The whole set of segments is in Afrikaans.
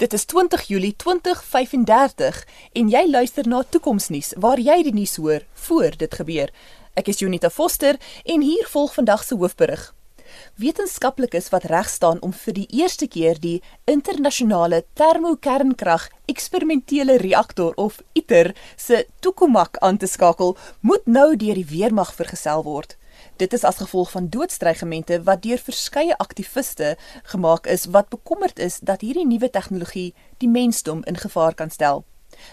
Dit is 20 Julie 2035 en jy luister na Toekomsnuus waar jy die nuus hoor voor dit gebeur. Ek is Junita Foster en hier volg vandag se hoofberig. Wetenskaplikes wat reg staan om vir die eerste keer die internasionale termokernkrag eksperimentele reaktor of ITER se toekomak aan te skakel, moet nou deur die weermag vergesel word. Dit is as gevolg van doodstrygemente wat deur verskeie aktiviste gemaak is wat bekommerd is dat hierdie nuwe tegnologie die mensdom in gevaar kan stel.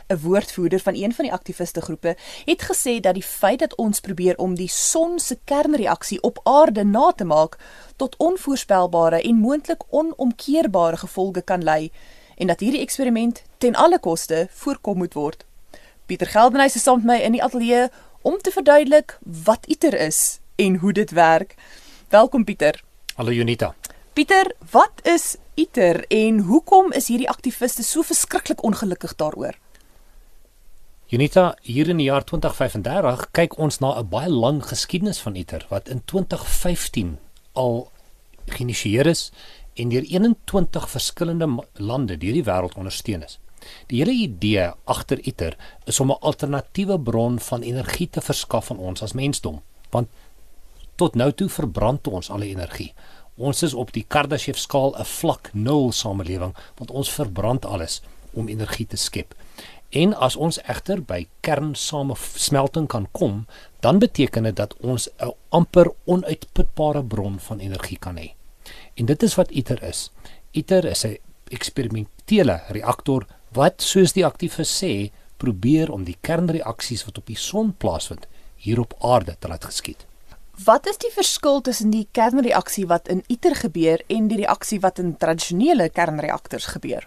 'n Woordvoerder van een van die aktiviste groepe het gesê dat die feit dat ons probeer om die son se kernreaksie op aarde na te maak tot onvoorspelbare en moontlik onomkeerbare gevolge kan lei en dat hierdie eksperiment ten alle koste voorkom moet word. Pieter Geldenhuys is saam met my in die ateljee om te verduidelik wat ITER is en hoe dit werk. Welkom Pieter. Hallo Junita. Pieter, wat is ITER en hoekom is hierdie aktiviste so verskriklik ongelukkig daaroor? Junita, hier in die jaar 2035 kyk ons na 'n baie lang geskiedenis van ITER wat in 2015 al geïnisieer is en deur 21 verskillende lande deur die wêreld ondersteun is. Die hele idee agter ITER is om 'n alternatiewe bron van energie te verskaf aan ons as mensdom, want Tot nou toe verbrand ons al die energie. Ons is op die Kardashev skaal 'n vlak 0 samelewing want ons verbrand alles om energie te skep. En as ons egter by kernsamesmelting kan kom, dan beteken dit dat ons 'n amper onuitputbare bron van energie kan hê. En dit is wat ITER is. ITER is 'n eksperimentele reaktor wat soos die aktiefes sê, probeer om die kernreaksies wat op die son plaasvind hier op aarde te laat geskied. Wat is die verskil tussen die kernreaksie wat in ITER gebeur en die reaksie wat in tradisionele kernreaktors gebeur?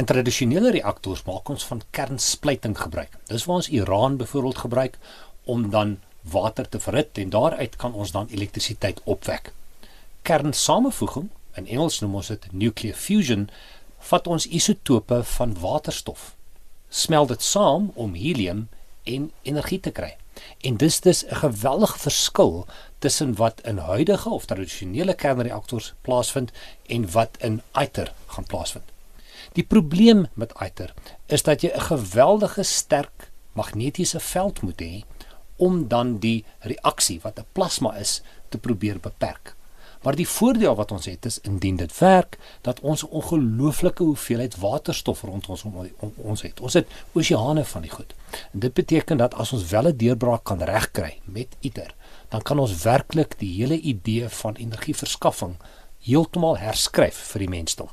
In tradisionele reaktors maak ons van kernsplyting gebruik. Dis waar ons Iran byvoorbeeld gebruik om dan water te verhit en daaruit kan ons dan elektrisiteit opwek. Kernsamevoeging, in Engels noem ons dit nuclear fusion, vat ons isotope van waterstof, smelt dit saam om helium en energie te kry. En dis dis 'n geweldige verskil tussen wat in huidige of tradisionele kernreaktors plaasvind en wat in ITER gaan plaasvind. Die probleem met ITER is dat jy 'n geweldige sterk magnetiese veld moet hê om dan die reaksie wat 'n plasma is te probeer beperk. Maar die voordeel wat ons het is indien dit werk dat ons 'n ongelooflike hoeveelheid waterstof rond ons om, om ons het. Ons het oseane van die goed. En dit beteken dat as ons wel 'n deurbraak kan regkry met ITER, dan kan ons werklik die hele idee van energieverskaffing heeltemal herskryf vir die mensdom.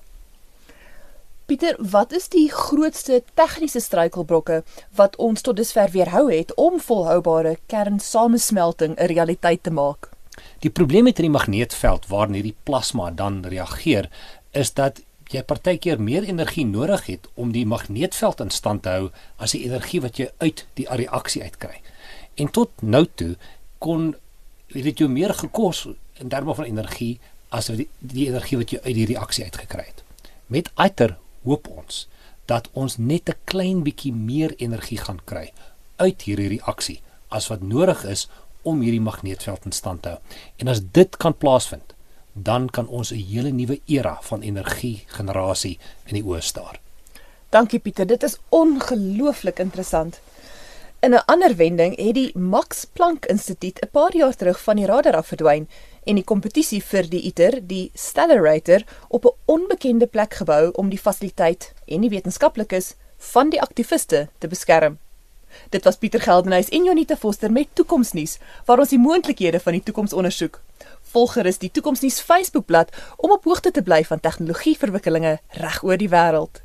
Pieter, wat is die grootste tegniese struikelblokke wat ons tot dusver weerhou het om volhoubare kernsamesmelting 'n realiteit te maak? Die probleem met hierdie magneetveld waarin hierdie plasma dan reageer, is dat jy partykeer meer energie nodig het om die magneetveld in stand te hou as die energie wat jy uit die reaksie uitkry. En tot nou toe kon dit jou meer gekos in terme van energie as die, die energie wat jy uit die reaksie uitgekry het. Met ITER hoop ons dat ons net 'n klein bietjie meer energie gaan kry uit hierdie reaksie as wat nodig is om hierdie magneetveld in stand te hou. En as dit kan plaasvind, dan kan ons 'n hele nuwe era van energie generasie in die oë staar. Dankie Pieter, dit is ongelooflik interessant. In 'n ander wending het die Max Planck Instituut 'n paar jaar terug van die radar af verdwyn en die kompetisie vir die ITER, die Stellarator, op 'n onbekende plek gebou om die fasiliteit en die wetenskaplikes van die aktiviste te beskerm. Dit was Pieter Geldenhuys en Jonita Foster met Toekomsnuus waar ons die moontlikhede van die toekoms ondersoek. Volg gerus die Toekomsnuus Facebookblad om op hoogte te bly van tegnologieverwikkelinge reg oor die wêreld.